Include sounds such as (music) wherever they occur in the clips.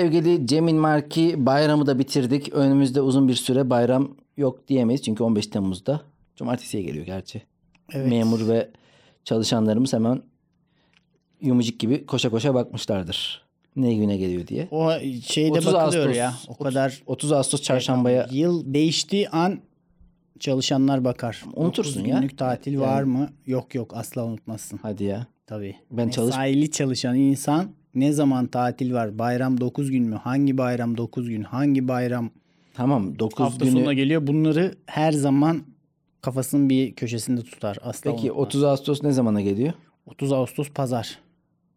Sevgili Cemil Marki bayramı da bitirdik. Önümüzde uzun bir süre bayram yok diyemeyiz. Çünkü 15 Temmuz'da cumartesiye geliyor gerçi. Evet. Memur ve çalışanlarımız hemen yumuşak gibi koşa koşa bakmışlardır. Ne güne geliyor diye. O şeyde 30 bakılıyor Ağustos. ya. O kadar 30 Ağustos çarşambaya yıl değiştiği an çalışanlar bakar. Unutursun 9 ya. günlük tatil Yani- var mı? Yok yok asla unutmazsın. hadi ya. Tabii. Ben çalış- Mesaili çalışan insan ne zaman tatil var? Bayram 9 gün mü? Hangi bayram 9 gün? Hangi bayram Tamam 9 hafta günü. sonuna geliyor? Bunları her zaman kafasının bir köşesinde tutar. Asla Peki unutmaz. 30 Ağustos ne zamana geliyor? 30 Ağustos pazar.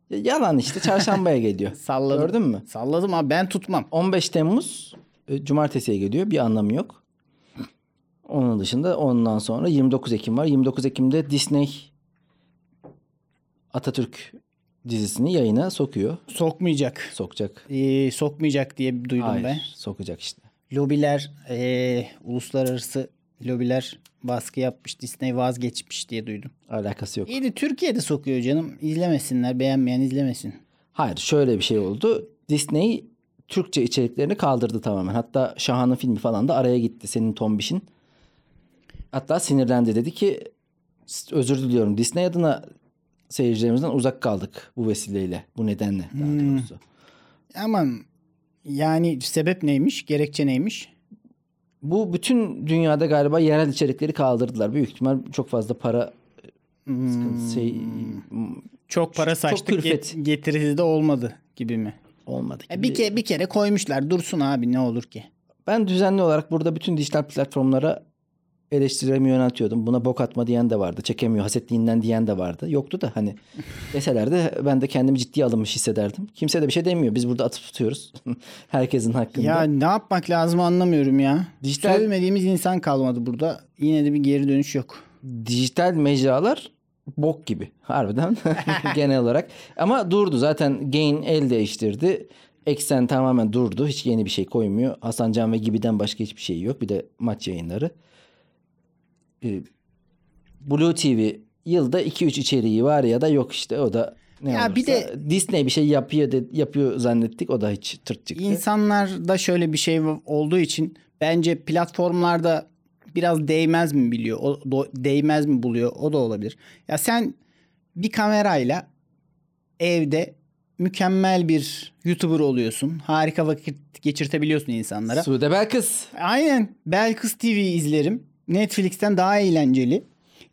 Ya Yalan işte çarşambaya (laughs) geliyor. Salladım. Gördün mü? Salladım abi ben tutmam. 15 Temmuz e, cumartesiye geliyor. Bir anlamı yok. Onun dışında ondan sonra 29 Ekim var. 29 Ekim'de Disney Atatürk dizisini yayına sokuyor. Sokmayacak. Sokacak. Ee, sokmayacak diye duydum Hayır, ben. sokacak işte. Lobiler, ee, uluslararası lobiler baskı yapmış. Disney vazgeçmiş diye duydum. Alakası yok. İyi de Türkiye'de sokuyor canım. İzlemesinler. Beğenmeyen izlemesin. Hayır, şöyle bir şey oldu. Disney Türkçe içeriklerini kaldırdı tamamen. Hatta Şahan'ın filmi falan da araya gitti senin Tombiş'in. Hatta sinirlendi dedi ki özür diliyorum Disney adına seyircilerimizden uzak kaldık bu vesileyle. Bu nedenle daha doğrusu. Aman yani sebep neymiş? Gerekçe neymiş? Bu bütün dünyada galiba yerel içerikleri kaldırdılar. Büyük ihtimal çok fazla para sıkıntısı şey Çok para Çok saçtık get- getirisi de olmadı gibi mi? olmadı. E gibi. bir, ke- bir kere koymuşlar. Dursun abi ne olur ki? Ben düzenli olarak burada bütün dijital platformlara eleştirilerimi yöneltiyordum. Buna bok atma diyen de vardı. Çekemiyor hasetliğinden diyen de vardı. Yoktu da hani (laughs) deseler de ben de kendimi ciddiye alınmış hissederdim. Kimse de bir şey demiyor. Biz burada atıp tutuyoruz. (laughs) Herkesin hakkında. Ya ne yapmak lazım anlamıyorum ya. Dijital- Sövmediğimiz insan kalmadı burada. Yine de bir geri dönüş yok. Dijital mecralar bok gibi. Harbiden (laughs) genel olarak. Ama durdu. Zaten Gain el değiştirdi. Eksen tamamen durdu. Hiç yeni bir şey koymuyor. Hasan Can ve Gibi'den başka hiçbir şey yok. Bir de maç yayınları. Ee, Blue TV yılda 2-3 içeriği var ya da yok işte. O da ne Ya olursa. bir de- Disney bir şey yapıyor de- yapıyor zannettik. O da hiç tırt çıktı. İnsanlarda şöyle bir şey olduğu için bence platformlarda biraz değmez mi biliyor? O do- değmez mi buluyor? O da olabilir. Ya sen bir kamerayla evde mükemmel bir YouTuber oluyorsun. Harika vakit geçirtebiliyorsun insanlara. Sude Belkıs. Aynen. Belkıs TV izlerim. Netflix'ten daha eğlenceli.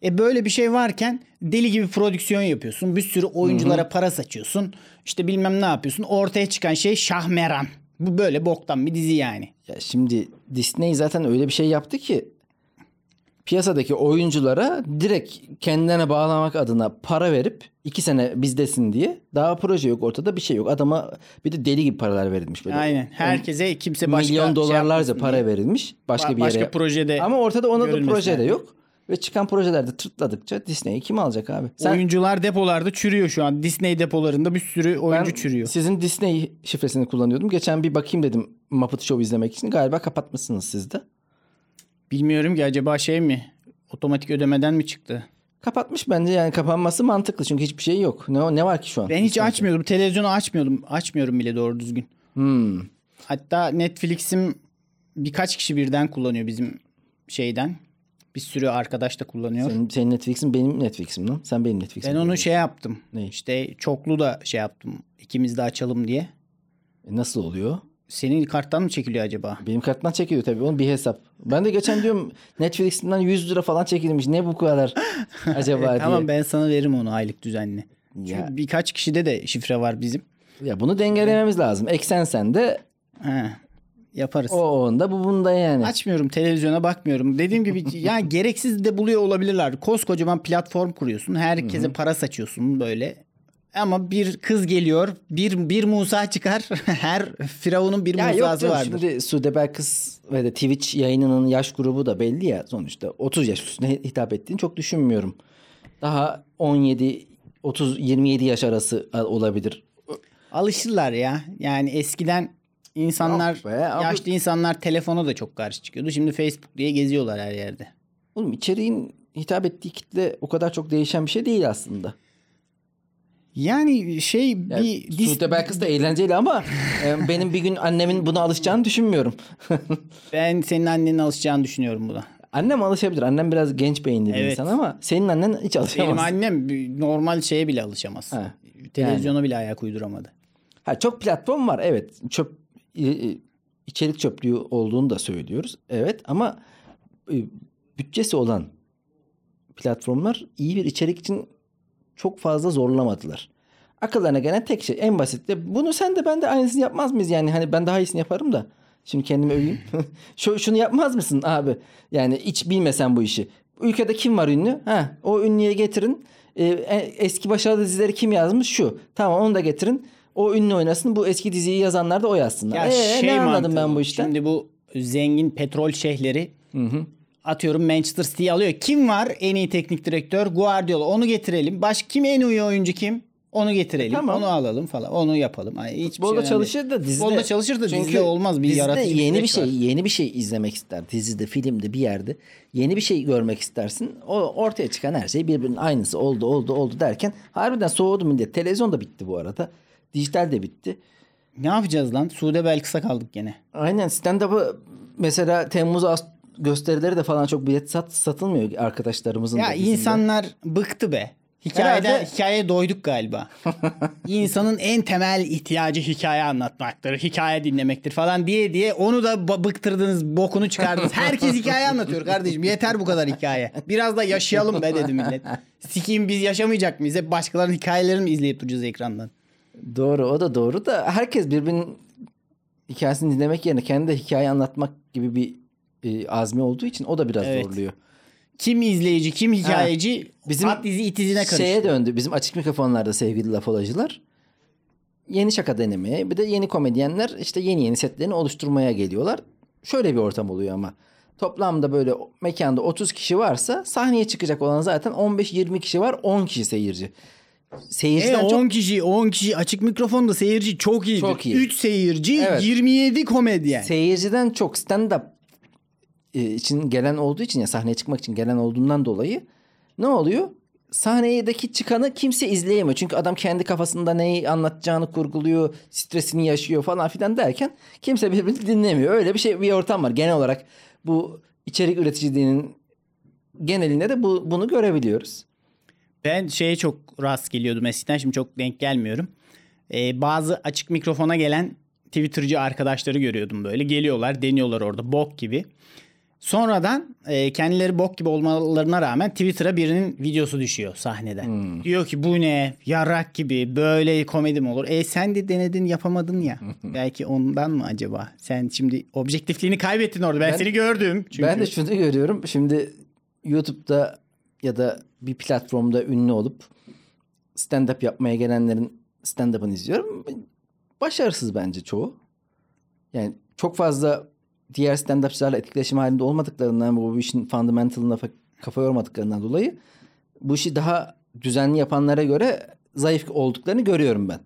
E böyle bir şey varken deli gibi prodüksiyon yapıyorsun. Bir sürü oyunculara para saçıyorsun. İşte bilmem ne yapıyorsun. Ortaya çıkan şey Şahmeran. Bu böyle boktan bir dizi yani. Ya şimdi Disney zaten öyle bir şey yaptı ki piyasadaki oyunculara direkt kendilerine bağlamak adına para verip iki sene bizdesin diye daha proje yok ortada bir şey yok. Adama bir de deli gibi paralar verilmiş böyle. Aynen. Herkese kimse başka Milyon şey dolarlarca yapmasın para diye. verilmiş başka Ba- bir yere. başka projede Ama ortada ona da proje de yok. Ve çıkan projelerde tırtladıkça Disney'i kim alacak abi? Sen, Oyuncular depolarda çürüyor şu an. Disney depolarında bir sürü oyuncu ben çürüyor. sizin Disney şifresini kullanıyordum. Geçen bir bakayım dedim Muppet Show izlemek için. Galiba kapatmışsınız siz de. Bilmiyorum ki acaba şey mi? Otomatik ödemeden mi çıktı? Kapatmış bence yani kapanması mantıklı çünkü hiçbir şey yok. Ne ne var ki şu an? Ben hiç Disney'de? açmıyordum. Televizyonu açmıyordum. Açmıyorum bile doğru düzgün. Hmm. Hatta Netflix'im birkaç kişi birden kullanıyor bizim şeyden. Bir sürü arkadaş da kullanıyor. Senin, senin Netflix'in benim Netflix'im lan. Sen benim Netflix'im. ben onu şey yaptım. Ne? İşte çoklu da şey yaptım. İkimiz de açalım diye. E, Nasıl oluyor? Senin karttan mı çekiliyor acaba? Benim karttan çekiliyor tabii. Onun bir hesap. Ben de geçen diyorum Netflix'ten 100 lira falan çekilmiş. Ne bu kadar (laughs) acaba diye. Tamam ben sana veririm onu aylık düzenli. Çünkü Ya. birkaç kişide de şifre var bizim. Ya bunu dengelememiz lazım. Eksen sende, He, yaparız. o onda, bu bunda yani. Açmıyorum televizyona bakmıyorum. Dediğim gibi (laughs) yani gereksiz de buluyor olabilirler. Koskocaman platform kuruyorsun. Herkese para saçıyorsun böyle. Ama bir kız geliyor. Bir bir Musa çıkar. (laughs) Her firavunun bir Ya yok Musa'sı canım, vardır. şimdi Sude Belkıs ve de Twitch yayınının yaş grubu da belli ya sonuçta 30 yaş üstüne hitap ettiğini çok düşünmüyorum. Daha 17 30 27 yaş arası olabilir. Alışırlar ya. Yani eskiden insanlar Yok be, yaşlı insanlar telefona da çok karşı çıkıyordu. Şimdi Facebook diye geziyorlar her yerde. Oğlum içeriğin hitap ettiği kitle o kadar çok değişen bir şey değil aslında. Yani şey Yani bir dis- Suudi Belkıs da eğlenceli ama e, benim bir gün annemin buna alışacağını düşünmüyorum. (laughs) ben senin annenin alışacağını düşünüyorum buna. Annem alışabilir. Annem biraz genç beyinli bir Evet. insan ama senin annen hiç alışamaz. Benim annem normal şeye bile alışamaz. Ha, Televizyona bile ayak uyduramadı. Ha, çok platform var evet. Çöp e, e, içerik çöplüğü olduğunu da söylüyoruz. Evet ama bütçesi olan platformlar iyi bir içerik için çok fazla zorlamadılar. Akıllarına gelen tek şey en basit de bunu sen de ben de aynısını yapmaz mıyız yani hani ben daha iyisini yaparım da şimdi kendimi öveyim. (laughs) Şu şunu yapmaz mısın abi? Yani hiç bilmesen bu işi. Ülkede kim var ünlü? Ha, o ünlüye getirin. Ee, e- eski başarılı dizileri kim yazmış? Şu. Tamam onu da getirin. O ünlü oynasın. Bu eski diziyi yazanlar da o yazsınlar. Ya Ee, şey ne anladım mantığı ben bu işten? Şimdi bu zengin petrol şeyhleri atıyorum Manchester City'yi alıyor. Kim var en iyi teknik direktör? Guardiola. Onu getirelim. Baş kim en iyi oyuncu kim? Onu getirelim. Tamam. onu alalım falan. Onu yapalım. Ay, hiçbir Futbolda şey çalışır da dizide. Futbolda çalışır da dizide olmaz. Bir dizide yaratıcı yeni bir şey, var. yeni bir şey izlemek ister. Dizide, filmde, bir yerde yeni bir şey görmek istersin. O ortaya çıkan her şey birbirinin aynısı oldu, oldu, oldu derken harbiden soğudu millet. Televizyon da bitti bu arada. Dijital de bitti. Ne yapacağız lan? Sude Belkıs'a kaldık gene. Aynen stand-up'ı mesela Temmuz gösterileri de falan çok bilet sat, satılmıyor arkadaşlarımızın Ya insanlar bıktı be. Hikayeden, Herhalde- hikayeye doyduk galiba. (laughs) İnsanın en temel ihtiyacı hikaye anlatmaktır, hikaye dinlemektir falan diye diye onu da bıktırdınız, bokunu çıkardınız. Herkes hikaye anlatıyor kardeşim. Yeter bu kadar hikaye. Biraz da yaşayalım be dedi millet. Sikiyim biz yaşamayacak mıyız? Hep başkalarının hikayelerini mi izleyip duracağız ekrandan? Doğru o da doğru da herkes birbirinin hikayesini dinlemek yerine kendi de hikaye anlatmak gibi bir e, azmi olduğu için o da biraz Evet. zorluyor. Kim izleyici, kim hikayeci? Bizim Bizim at dizi itizine karıştı. Şeye döndü bizim açık mikrofonlarda sevgili lafolacılar. Yeni şaka denemeye bir de yeni komedyenler işte yeni yeni setlerini oluşturmaya geliyorlar. Şöyle bir ortam oluyor ama. Toplamda böyle mekanda 30 kişi varsa sahneye çıkacak olan zaten 15-20 kişi var 10 kişi seyirci. Seyirciden E, çok 10 kişi 10 kişi açık mikrofonda seyirci çok iyidir. Çok iyi. 3 seyirci Evet. 27 komedyen. seyirciden çok stand-up e, için gelen olduğu için ya sahneye çıkmak için gelen olduğundan dolayı ne oluyor? Sahnedeki çıkanı kimse izleyemiyor. Çünkü adam kendi kafasında neyi anlatacağını kurguluyor, stresini yaşıyor falan filan derken kimse birbirini dinlemiyor. Öyle bir şey bir ortam var. Genel olarak bu içerik üreticiliğinin genelinde de bu, bunu görebiliyoruz. Ben şeye çok rast geliyordum eskiden şimdi çok denk gelmiyorum. Ee, bazı açık mikrofona gelen Twitter'cı arkadaşları görüyordum böyle. Geliyorlar deniyorlar orada bok gibi. Sonradan e, kendileri bok gibi olmalarına rağmen Twitter'a birinin videosu düşüyor sahneden. Diyor ki bu ne yarrak gibi böyle komedi mi olur? E sen de denedin yapamadın ya. (laughs) Belki ondan mı acaba? Sen şimdi objektifliğini kaybettin orada. Ben, Ben- seni gördüm. Çünkü. Ben de şunu görüyorum. Şimdi YouTube'da ya da bir platformda ünlü olup stand-up yapmaya gelenlerin stand-up'ını izliyorum. Başarısız bence çoğu. Yani çok fazla diğer stand-upçılarla etkileşim halinde olmadıklarından bu işin fundamentalına fa- kafa yormadıklarından dolayı bu işi daha düzenli yapanlara göre zayıf olduklarını görüyorum ben.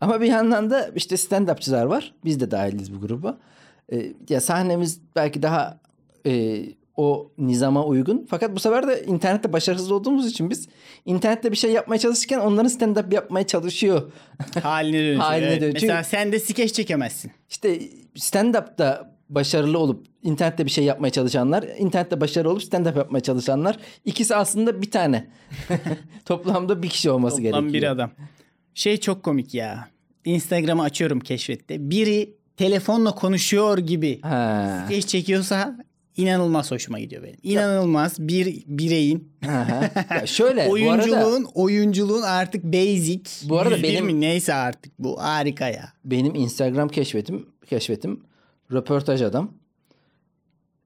Ama bir yandan da işte stand-upçılar var. Biz de dahiliz bu gruba. Ee, ya sahnemiz belki daha e, o nizama uygun. Fakat bu sefer de internette başarısız olduğumuz için biz internette bir şey yapmaya çalışırken onların stand-up yapmaya çalışıyor. Haline dönüşüyor. (laughs) Haline evet. Mesela sen de skeç çekemezsin. İşte stand-up'ta başarılı olup internette bir şey yapmaya çalışanlar, internette başarılı olup stand-up yapmaya çalışanlar ikisi aslında bir tane. (laughs) Toplamda bir kişi olması Toplam gerekiyor. bir adam. Şey çok komik ya. Instagram'ı açıyorum keşfette. Biri telefonla konuşuyor gibi Ha. skeç çekiyorsa inanılmaz hoşuma gidiyor benim. İnanılmaz bir bireyin ya şöyle (laughs) bu arada oyunculuğun oyunculuğun artık basic. Bu arada 101 benim- mi neyse artık bu harika ya. benim Instagram keşfetim keşfetim röportaj adam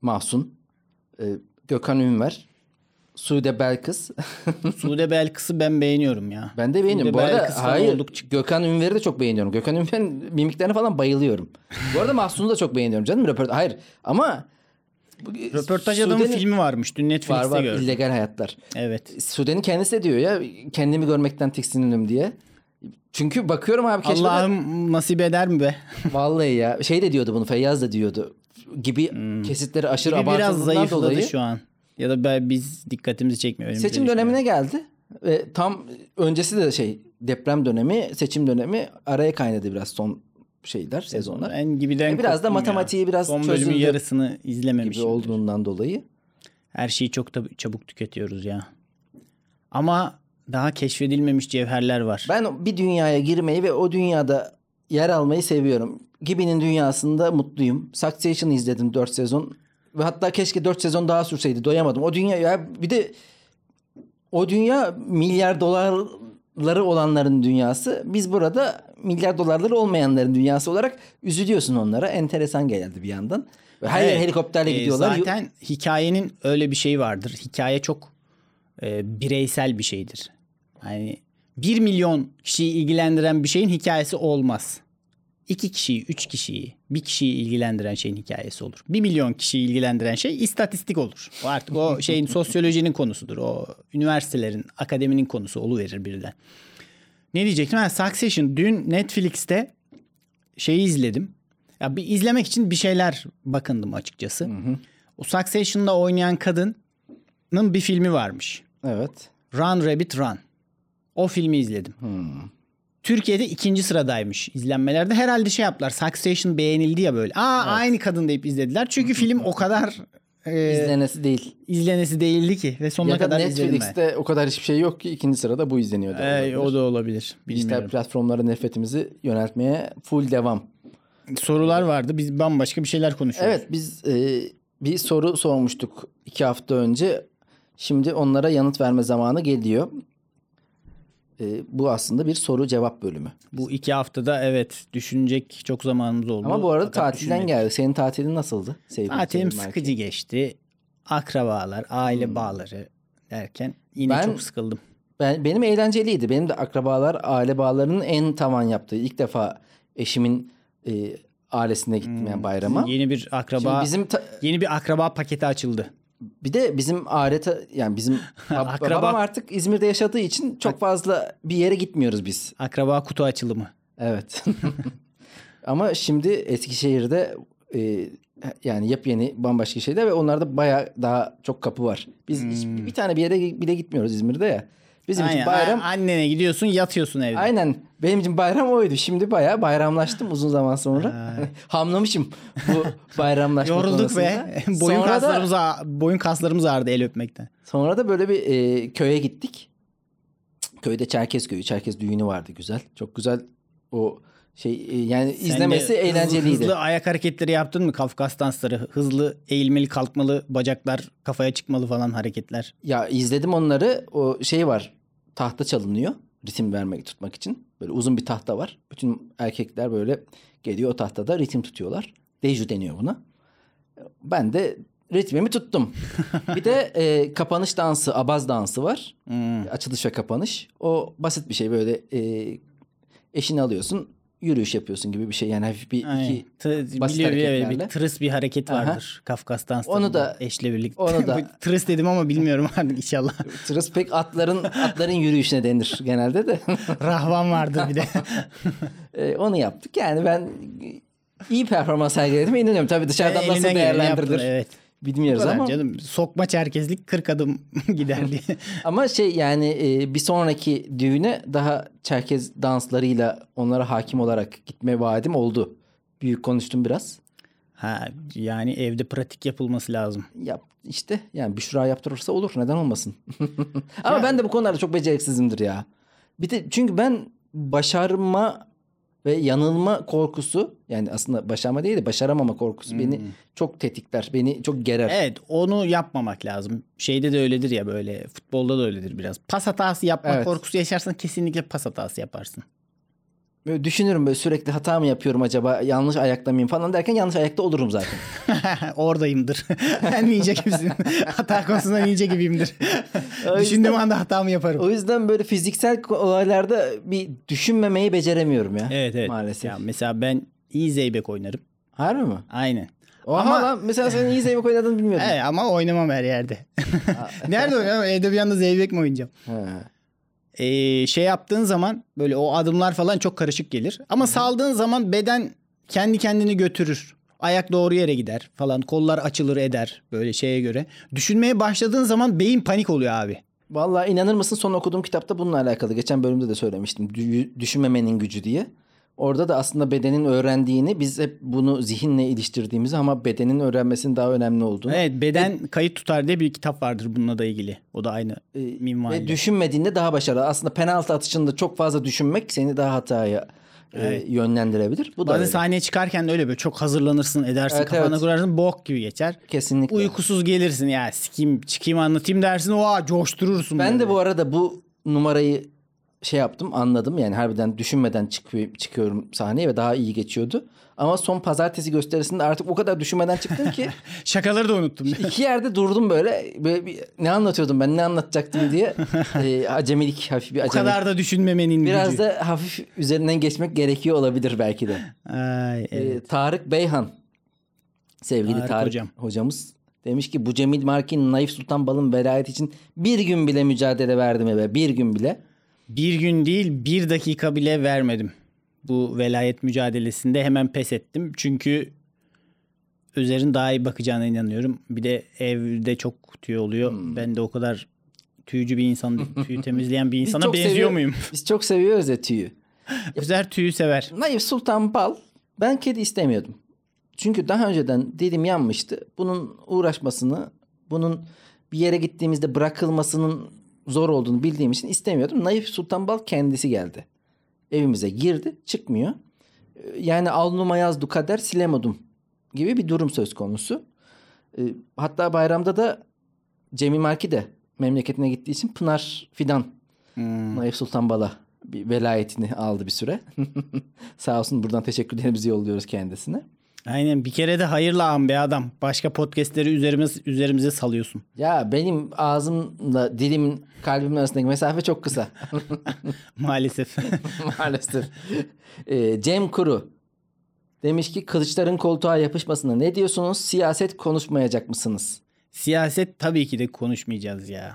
Mahsun e, Gökhan Ünver Sude Belkıs (laughs) Sude Belkıs'ı ben beğeniyorum ya. ben de beğeniyorum. Sude Bu arada Belkıs hayır oldukça- Gökhan Ünver'i de çok beğeniyorum. Gökhan Ünver'in mimiklerine falan bayılıyorum. Bu arada Mahsun'u da çok beğeniyorum canım röportaj. Hayır ama Röportaj adamın Sude'nin- filmi varmış. Dün Netflix'te var var gördüm. illegal hayatlar. Evet. Sude'nin kendisi de diyor ya kendimi görmekten tiksinirim diye. Çünkü bakıyorum abi keşfede Allah'ım nasip eder mi be? (laughs) vallahi ya şey de diyordu bunu Feyyaz da diyordu gibi kesitleri aşırı Hmm. Gibi biraz zayıfladı dolayı. şu an. Ya da ben, biz dikkatimizi çekmiyor. Seçim düşmüyor. dönemine geldi. Ve tam öncesi de şey deprem dönemi, seçim dönemi araya kaynadı biraz son şeyler, sezonlar. En gibiden E biraz da koptum ya. matematiği biraz Son bölümün yarısını gibi izlememişim. olduğundan dolayı. Her şeyi çok da çabuk tüketiyoruz ya. Ama daha keşfedilmemiş cevherler var. Ben bir dünyaya girmeyi ve o dünyada yer almayı seviyorum. Gibi'nin dünyasında mutluyum. Succession'ı izledim 4 sezon. Ve hatta keşke 4 sezon daha sürseydi. Doyamadım. O dünya ya bir de o dünya milyar dolarları olanların dünyası. Biz burada milyar dolarları olmayanların dünyası olarak üzülüyorsun onlara. Enteresan geldi bir yandan. Ve her Evet. helikopterle Ee, gidiyorlar. Zaten hikayenin öyle bir şeyi vardır. Hikaye çok e, bireysel bir şeydir. Yani bir milyon kişiyi ilgilendiren bir şeyin hikayesi olmaz. İki kişiyi, üç kişiyi, bir kişiyi ilgilendiren şeyin hikayesi olur. Bir milyon kişiyi ilgilendiren şey istatistik olur. O artık o şeyin (laughs) sosyolojinin konusudur. O üniversitelerin, akademinin konusu oluverir birden. Ne diyecektim? Ha, Succession dün Netflix'te şeyi izledim. Ya bir izlemek için bir şeyler bakındım açıkçası. O Succession'da oynayan kadının bir filmi varmış. Evet. Run Rabbit Run. O filmi izledim. Türkiye'de ikinci sıradaymış izlenmelerde. Herhalde şey yaptılar. Succession beğenildi ya böyle. Aa aynı kadın deyip izlediler. Çünkü film o kadar e, İzlenesi değil. izlenesi değildi ki ve sonuna Ya da kadar. Netflix'te o kadar hiçbir şey yok ki ikinci sırada bu izleniyor. Ee, o da olabilir. Dijital Bilmiyorum. platformlara nefretimizi yöneltmeye full devam. Sorular vardı. Biz bambaşka bir şeyler konuşuyoruz. Evet biz e, bir soru sormuştuk iki hafta önce. Şimdi onlara yanıt verme zamanı geliyor. E, bu aslında bir soru cevap bölümü. Bu iki haftada evet düşünecek çok zamanımız oldu. Ama bu arada Fakat tatilden düşünmedik. geldik. Senin tatilin nasıldı? Sevgili Tatilim Sevgili sıkıcı geçti. Akrabalar, aile bağları derken yine Ben- çok sıkıldım. Ben, benim eğlenceliydi. Benim de akrabalar, aile bağlarının en tavan yaptığı. İlk defa eşimin e, ailesine gittim yani bayrama. Yeni bir Şimdi akraba bizim ta- yeni bir akraba paketi açıldı. Bir de bizim aile ta- yani bizim (laughs) bab- Akraba- babam artık İzmir'de yaşadığı için çok fazla bir yere gitmiyoruz biz. Akraba kutu açılımı. Evet. (laughs) Ama şimdi Eskişehir'de e, yani yepyeni bambaşka şeyler ve onlarda baya daha çok kapı var. Biz hiç- bir tane bir yere bile gitmiyoruz İzmir'de ya. Bizim Aynen. için bayram Annene gidiyorsun yatıyorsun evde. aynen benim için bayram oydu. Şimdi baya bayramlaştım uzun zaman sonra. (laughs) Hamlamışım bu bayramlaşma (laughs) Yorulduk konusunda. be. (laughs) boyun Sonra da- ağ- boyun kaslarımız ağrıdı el öpmekten. Sonra da böyle bir e, köye gittik. Köyde Çerkez köyü, Çerkez düğünü vardı güzel. Çok güzel o şey e, yani Sen izlemesi de hızlı- eğlenceliydi. Hızlı ayak hareketleri yaptın mı? Kafkas dansları. Hızlı eğilmeli kalkmalı bacaklar kafaya çıkmalı falan hareketler. Ya izledim onları. O şey var. Tahta çalınıyor. Ritim vermek tutmak için. Böyle uzun bir tahta var. Bütün erkekler böyle geliyor o tahtada ritim tutuyorlar. Deju deniyor buna. Ben de ritmimi tuttum. (laughs) bir de e, kapanış dansı, abaz dansı var. Hmm. Açılış ve kapanış. O basit bir şey böyle e, eşini alıyorsun, yürüyüş yapıyorsun gibi bir şey. Yani hafif bir Aynen. iki Tı- basit evet, hareketlerle. bir tırıs bir hareket Aha. vardır Kafkas danslarında. Onu da- eşle birlikte. onu da- (laughs) tırıs dedim ama bilmiyorum artık inşallah. (laughs) tırıs pek atların atların yürüyüşüne denir genelde de. (laughs) Rahvan vardır bir de. E, onu yaptık. Yani ben iyi performans sergiledim inanıyorum. Tabii dışarıdan Elinden nasıl değerlendirilir yaptın, Evet. Bilmiyoruz Bu kadar ama. canım. Sokma çerkezlik 40 adım (laughs) gider diye. (laughs) Ama şey yani e, bir sonraki düğüne daha Çerkez danslarıyla onlara hakim olarak gitme vaadim oldu. Büyük konuştum biraz. ha yani evde pratik yapılması lazım. Yap işte yani Büşra yaptırırsa olur neden olmasın. (laughs) Ama ben de bu konularda çok beceriksizimdir ya. Bir de çünkü ben başarma ve yanılma korkusu yani aslında başarma değil de başaramama korkusu beni çok tetikler. Beni çok gerer. Evet onu yapmamak lazım. Şeyde de öyledir ya böyle futbolda da öyledir biraz. Pas hatası yapma Evet. korkusu yaşarsan kesinlikle pas hatası yaparsın. Böyle düşünürüm böyle sürekli hata mı yapıyorum acaba yanlış ayakta mıyım falan derken yanlış ayakta olurum zaten. (laughs) Oradayımdır. (laughs) ben ninja gibisin. (laughs) Hata konusunda ninja gibiyimdir. Düşündüğüm anda hatamı yaparım. o yüzden böyle fiziksel olaylarda bir düşünmemeyi beceremiyorum ya. Evet evet. Maalesef. Ya mesela ben iyi zeybek oynarım. Harbi mi? Aynen. Oha Ama- lan mesela senin iyi zeybek oynadığını bilmiyordum. Evet, ama oynamam her yerde. Nerede oynayacağım? Evde bir anda zeybek mi oynayacağım? He. Ee, şey yaptığın zaman böyle o adımlar falan çok karışık gelir. Ama saldığın zaman beden kendi kendini götürür. Ayak doğru yere gider falan. Kollar açılır eder böyle şeye göre. Düşünmeye başladığın zaman beyin panik oluyor abi. Vallahi inanır mısın son okuduğum kitapta bununla alakalı. Geçen bölümde de söylemiştim. Dü- düşünmemenin gücü diye. Orada da aslında bedenin öğrendiğini biz hep bunu zihinle iliştirdiğimizi ama bedenin öğrenmesinin daha önemli olduğunu. Evet beden kayıt tutar diye bir kitap vardır bununla da ilgili. O da aynı minvalde. Ve düşünmediğinde daha başarılı. Aslında penaltı atışında çok fazla düşünmek seni daha hataya e, yönlendirebilir. Bu da Bazen öyle. sahneye çıkarken de öyle böyle çok hazırlanırsın edersin Evet, kafana evet. kurarsın bok gibi geçer. kesinlikle. Uykusuz gelirsin ya sikeyim çıkayım anlatayım dersin oha coşturursun. Ben de böyle. bu arada bu numarayı şey yaptım anladım. Yani harbiden düşünmeden çıkıyor, çıkıyorum sahneye ve daha iyi geçiyordu. Ama son pazartesi gösterisinde artık o kadar düşünmeden çıktım ki (laughs) Şakaları da unuttum. iki yerde durdum böyle. böyle bir, ne anlatıyordum ben ne anlatacaktım diye. (laughs) e, acemilik hafif bir o acemilik. kadar da düşünmemenin Biraz gücü. da hafif üzerinden geçmek gerekiyor olabilir belki de. Ay, evet. Ee, Tarık Beyhan sevgili Tarık Tarık, hocam. hocamız demiş ki bu Cemil Markin Naif Sultan Bal'ın velayeti için bir gün bile mücadele verdim eve bir gün bile. Bir gün değil bir dakika bile vermedim. Bu velayet mücadelesinde hemen pes ettim. Çünkü Özer'in daha iyi bakacağına inanıyorum. Bir de evde çok tüy oluyor. Hmm. Ben de o kadar tüycü bir insan değil. (laughs) Tüy temizleyen bir insana benziyor seviyor- muyum? Biz çok seviyoruz ya tüyü. (laughs) Özer tüyü sever. Naif Sultan Bal ben kedi istemiyordum. Çünkü daha önceden dilim yanmıştı. Bunun uğraşmasını, bunun bir yere gittiğimizde bırakılmasının zor olduğunu bildiğim için istemiyordum. Naif Sultan Bal kendisi geldi. Evimize girdi, çıkmıyor. Ee, Yani alnıma yazdu kader silemodum gibi bir durum söz konusu. Ee, Hatta bayramda da Cemil Marki de memleketine gittiği için Pınar Fidan Hmm. Naif Sultan Bal'a bir velayetini aldı bir süre. (laughs) Sağ olsun buradan teşekkürlerimizi yolluyoruz kendisine. Aynen bir kere de hayırlı an be adam. Başka podcastleri üzerimize, üzerimize salıyorsun. Ya benim ağzımla dilimin kalbimin arasındaki mesafe çok kısa. (laughs) Maalesef. (laughs) Maalesef. Ee, Cem Kuru demiş ki kılıçların koltuğa yapışmasına ne diyorsunuz? Siyaset konuşmayacak mısınız? Siyaset tabii ki de konuşmayacağız ya.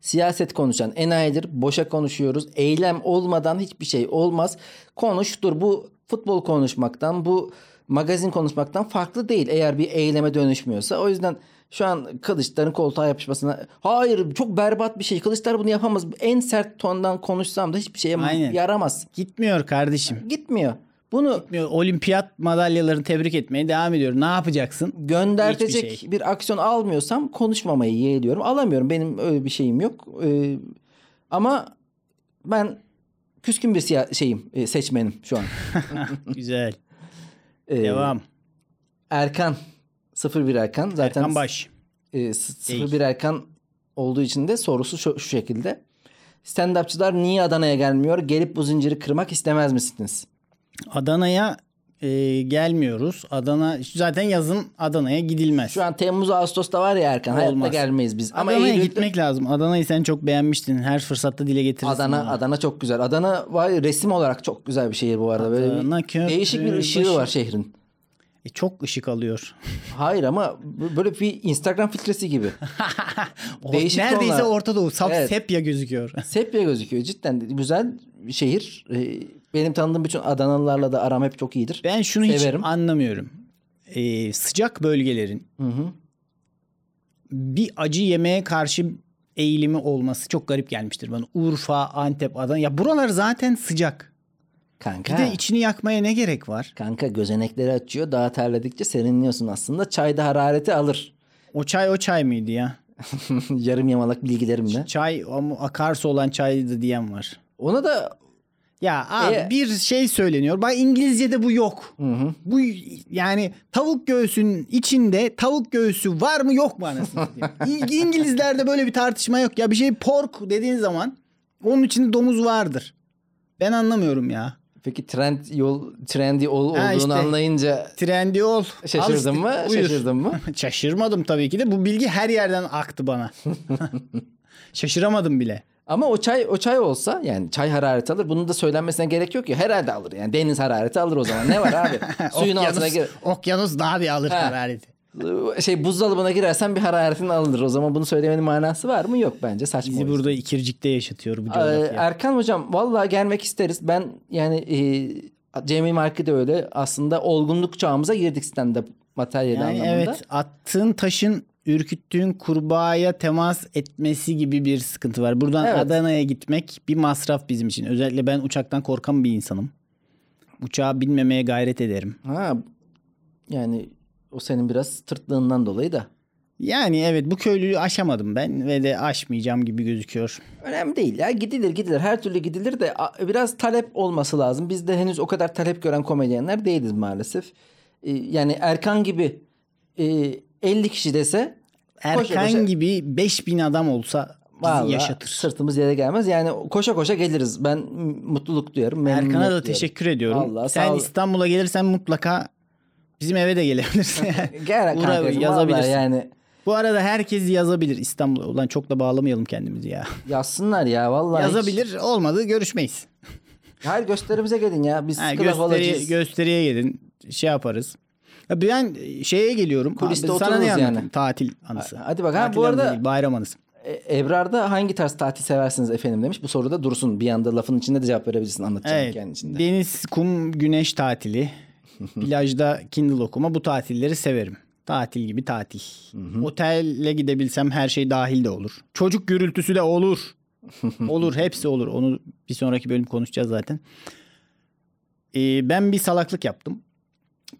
Siyaset konuşan enayidir. Boşa konuşuyoruz. Eylem olmadan hiçbir şey olmaz. Konuş dur. Bu futbol konuşmaktan, bu magazin konuşmaktan farklı değil. Eğer bir eyleme dönüşmüyorsa. O yüzden şu an Kılıçdaroğlu'nun koltuğa yapışmasına hayır çok berbat bir şey. Kılıçdaroğlu bunu yapamaz. En sert tondan konuşsam da hiçbir şeye Aynen. yaramaz. Gitmiyor kardeşim. Gitmiyor. Bunu Gitmiyor. Olimpiyat madalyalarını tebrik etmeye devam ediyor. Ne yapacaksın? göndertecek Hiçbir bir, şey. aksiyon almıyorsam konuşmamayı yeğliyorum. Alamıyorum. Benim öyle bir şeyim yok. Ee, ama ben küskün bir siya- şeyim, e, seçmenim şu an. (laughs) Güzel. Ee, Devam. Erkan 01 Erkan zaten Erkan Baş. e, s- 01 Erkan olduğu için de sorusu şu, şu şekilde. Stand-upçılar niye Adana'ya gelmiyor? Gelip bu zinciri kırmak istemez misiniz? Adana'ya e, gelmiyoruz. Adana zaten yazın Adana'ya gidilmez. Şu an Temmuz Ağustos'ta var ya Erkan. Hayatta Olmaz. gelmeyiz biz. Ama Adana'ya Eylül'de- gitmek lazım. Adana'yı sen çok beğenmiştin. Her fırsatta dile getirirsin. Adana onu. Adana çok güzel. Adana var resim olarak çok güzel bir şehir bu arada. Böyle Adana köprü değişik bir ışığı başı. var şehrin. E, çok ışık alıyor. (laughs) Hayır ama böyle bir Instagram filtresi gibi. (laughs) Değişik Neredeyse tonlar. Orta Doğu. Sap Evet. sepya gözüküyor. Sepya gözüküyor. Cidden güzel bir şehir. Ee, Benim tanıdığım bütün Adanalılarla da aram hep çok iyidir. Ben şunu hiç Severim. anlamıyorum. E, sıcak bölgelerin Hı hı. bir acı yemeğe karşı eğilimi olması çok garip gelmiştir bana. Urfa, Antep, Adana. Ya buralar zaten sıcak. Kanka. Bir de içini yakmaya ne gerek var? Kanka gözenekleri açıyor. Daha terledikçe serinliyorsun aslında. Çayda harareti alır. O çay o çay mıydı ya? (laughs) Yarım yamalak bilgilerimle. Çay akarsu olan çaydı diyen var. Ona da Ya abi E- bir şey söyleniyor. Bak İngilizce'de bu yok. Bu yani tavuk göğsünün içinde tavuk göğsü var mı yok mu anasını (laughs) İngilizlerde böyle bir tartışma yok. Ya bir şey pork dediğin zaman onun içinde domuz vardır. Ben anlamıyorum ya. peki trend yol trendy ol, Ha olduğunu işte. anlayınca Trendi ol. Şaşırdın işte, mı? buyur. Şaşırdın mı? (laughs) Şaşırmadım tabii ki de. Bu bilgi her yerden aktı bana. (laughs) Şaşıramadım bile. Ama o çay o çay olsa yani çay harareti alır. Bunun da söylenmesine gerek yok ya. Herhalde alır. Yani deniz harareti alır o zaman. Ne var abi? (laughs) Suyun altına okyanus, gir. okyanus daha bir alır Ha. harareti. Şey buzdolabına girersen bir hararetin alınır. O zaman bunu söylemenin manası var mı? Yok bence saçma. Bizi burada ikircikte yaşatıyor bu Ee, coğrafya. Erkan hocam vallahi gelmek isteriz. Ben yani e, Cemil Markı da öyle. Aslında olgunluk çağımıza girdik stand-up materyali Yani anlamında. evet attığın taşın ürküttüğün kurbağaya temas etmesi gibi bir sıkıntı var. Buradan Evet. Adana'ya gitmek bir masraf bizim için. Özellikle ben uçaktan korkan bir insanım. Uçağa binmemeye gayret ederim. Ha yani o senin biraz tırtlığından dolayı da. Yani evet bu köylülüğü aşamadım ben ve de aşmayacağım gibi gözüküyor. Önemli değil ya gidilir gidilir her türlü gidilir de biraz talep olması lazım. Biz de henüz o kadar talep gören komedyenler değiliz maalesef. Ee, yani Erkan gibi e, 50 kişi dese Erkan koşa koşa- gibi 5000 adam olsa bizi vallahi yaşatır. sırtımız yere gelmez. Yani koşa koşa geliriz. Ben mutluluk duyarım. memnuniyet Erkan'a da duyarım. teşekkür ediyorum. Vallahi Sen ol. İstanbul'a gelirsen mutlaka bizim eve de gelebilirsin. (laughs) Gel (laughs) Uğra- kankacığım, yazabilirsin. vallahi yani Bu arada herkes yazabilir İstanbul'a. Ulan çok da bağlamayalım kendimizi ya. yazsınlar ya vallahi. hiç- Yazabilir olmadı görüşmeyiz. Hayır gösterimize gelin ya. Biz Ha, laf gösteri, gösteriye gelin şey yaparız. Ya ben şeye geliyorum. Kuliste Abi sana ne yani. anlatayım? Tatil anısı. Hadi bak, ha, bu arada- değil, bayram anısı. E, Ebrar'da hangi tarz tatil seversiniz efendim demiş. Bu soruda dursun. Bir anda lafın içinde de cevap verebilirsin anlatacağım Evet. hikayenin içinde. Deniz, kum, güneş tatili. (laughs) Plajda Kindle okuma. Bu tatilleri severim. Tatil gibi tatil. Otelle gidebilsem her şey dahil de olur. Çocuk gürültüsü de olur. (laughs) olur. Hepsi olur. Onu bir sonraki bölüm konuşacağız zaten. Ee, ben bir salaklık yaptım.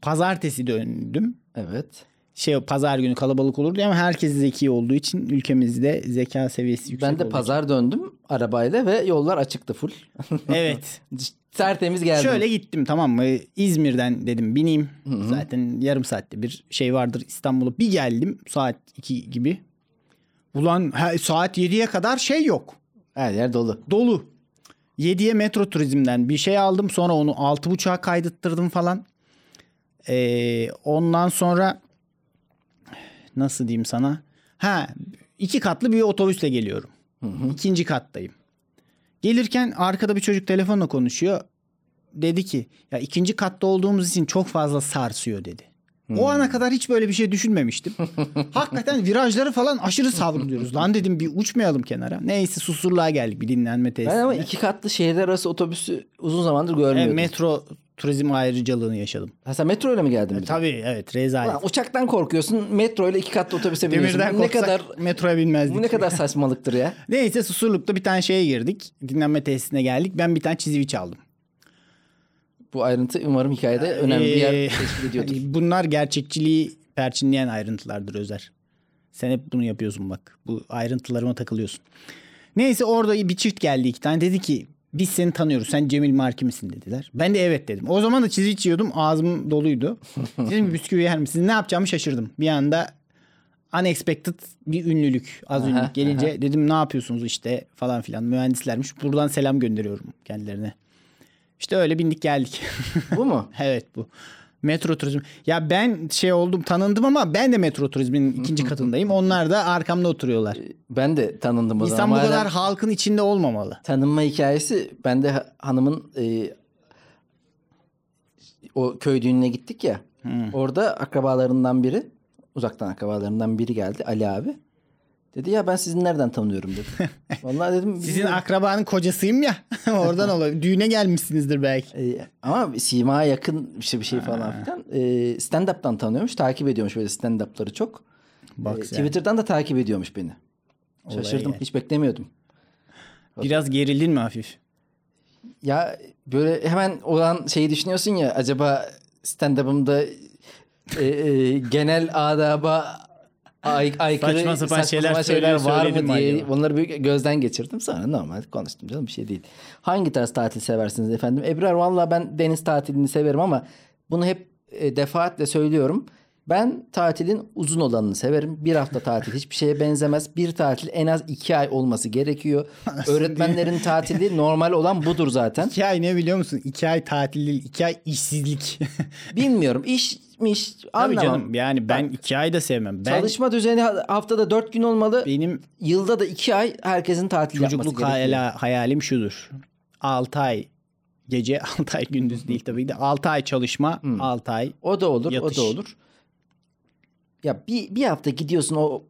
Pazartesi döndüm. Evet. Şey pazar günü kalabalık olur diye ama herkes zeki olduğu için ülkemizde zeka seviyesi yüksek Ben de pazar döndüm arabayla ve yollar açıktı full. için. (laughs) Evet. (laughs) Tertemiz geldim. Şöyle gittim tamam mı? İzmir'den dedim bineyim. Zaten yarım saatte bir şey vardır İstanbul'a. Bir geldim saat 2 gibi. Ulan he- saat 7'ye kadar şey yok. Her yer dolu. Dolu. 7'ye metro turizmden bir şey aldım. Sonra onu 6.30'a kaydettırdım falan. Ee, ondan sonra nasıl diyeyim sana? Ha iki katlı bir otobüsle geliyorum. İkinci kattayım. Gelirken arkada bir çocuk telefonla konuşuyor. Dedi ki ya ikinci katta olduğumuz için çok fazla sarsıyor dedi. O ana kadar hiç böyle bir şey düşünmemiştim. (laughs) Hakikaten virajları falan aşırı savruluyoruz. Lan dedim bir uçmayalım kenara. Neyse susurluğa geldik bir dinlenme Ben tesisine. ama iki katlı şehirler arası otobüsü uzun zamandır E, görmüyordum. metro turizm ayrıcalığını yaşadım. ha, sen metro ile mi geldin? de? Tabii evet rezalet. Ulan uçaktan korkuyorsun. Metro ile iki katlı otobüse biniyorsun. Demirden Bu ne kadar metroya binmezdik. bu ne kadar (laughs) saçmalıktır ya. Neyse Susurluk'ta bir tane şeye girdik. Dinlenme tesisine geldik. Ben bir tane çizivi çaldım. Bu ayrıntı umarım hikayede önemli bir Ee, yer teşkil ediyordur. (laughs) Bunlar gerçekçiliği perçinleyen ayrıntılardır Özer. Sen hep bunu yapıyorsun bak. Bu ayrıntılarıma takılıyorsun. Neyse orada bir çift geldi iki tane. Dedi ki biz seni tanıyoruz. Sen Cemil Marki misin dediler. Ben de evet dedim. O zaman da çizivi içiyordum. Ağzım doluydu. (laughs) dedim ki bisküvi yer misiniz? Ne yapacağımı şaşırdım. Bir anda unexpected bir ünlülük. Az ünlülük gelince dedim ne yapıyorsunuz işte falan filan. Mühendislermiş. Buradan selam gönderiyorum kendilerine. İşte öyle bindik geldik. Bu mu? (laughs) Evet bu. Metro turizm. Ya ben şey oldum tanındım ama ben de metro turizmin ikinci (laughs) katındayım. Onlar da arkamda oturuyorlar. Ben de tanındım o İnsan zaman. bu Madem kadar halkın içinde olmamalı. Tanınma hikayesi ben de ha- hanımın e, o köy düğününe gittik ya. Orada akrabalarından biri uzaktan akrabalarından biri geldi Ali abi. Dedi ya ben sizi nereden tanıyorum dedi. (laughs) Vallahi dedim. Sizin bilmiyorum. akrabanın kocasıyım ya. (laughs) Oradan (laughs) olabilir. Düğüne gelmişsinizdir belki. E, ama Sima yakın işte bir şey falan filan. E, stand-up'tan tanıyormuş. Takip ediyormuş böyle stand-up'ları çok. Bak E, sen. Twitter'dan da takip ediyormuş beni. Olay Şaşırdım. yani. Hiç beklemiyordum. Biraz gerildin mi hafif? Ya böyle hemen olan şeyi düşünüyorsun ya acaba stand-up'ımda e, e, genel adaba ay, aykırı Saçma sapan şeyler var söylüyor, mı diye acaba? onları bir gözden geçirdim. Sonra normal konuştum canım bir şey değil. Hangi tarz tatil seversiniz efendim? Ebrar valla ben deniz tatilini severim ama bunu hep e, defaatle söylüyorum. Ben tatilin uzun olanını severim. Bir hafta tatil hiçbir şeye benzemez. Bir tatil en az iki ay olması gerekiyor. (laughs) Öğretmenlerin tatili normal olan budur zaten. İki ay ne biliyor musun? İki ay tatil değil. iki ay işsizlik. (laughs) Bilmiyorum işmiş Tabii anlamam. canım. Yani ben iki ay da sevmem. Ben Çalışma düzeni ha- haftada dört gün olmalı. benim Yılda da iki ay herkesin tatil yapması çocukluk gerekiyor. hayal, hayalim şudur. 6 ay gece (laughs) 6 ay gündüz değil tabii de 6 ay çalışma 6 ay O da olur, Yatış. o da olur. Ya bir, bir hafta gidiyorsun o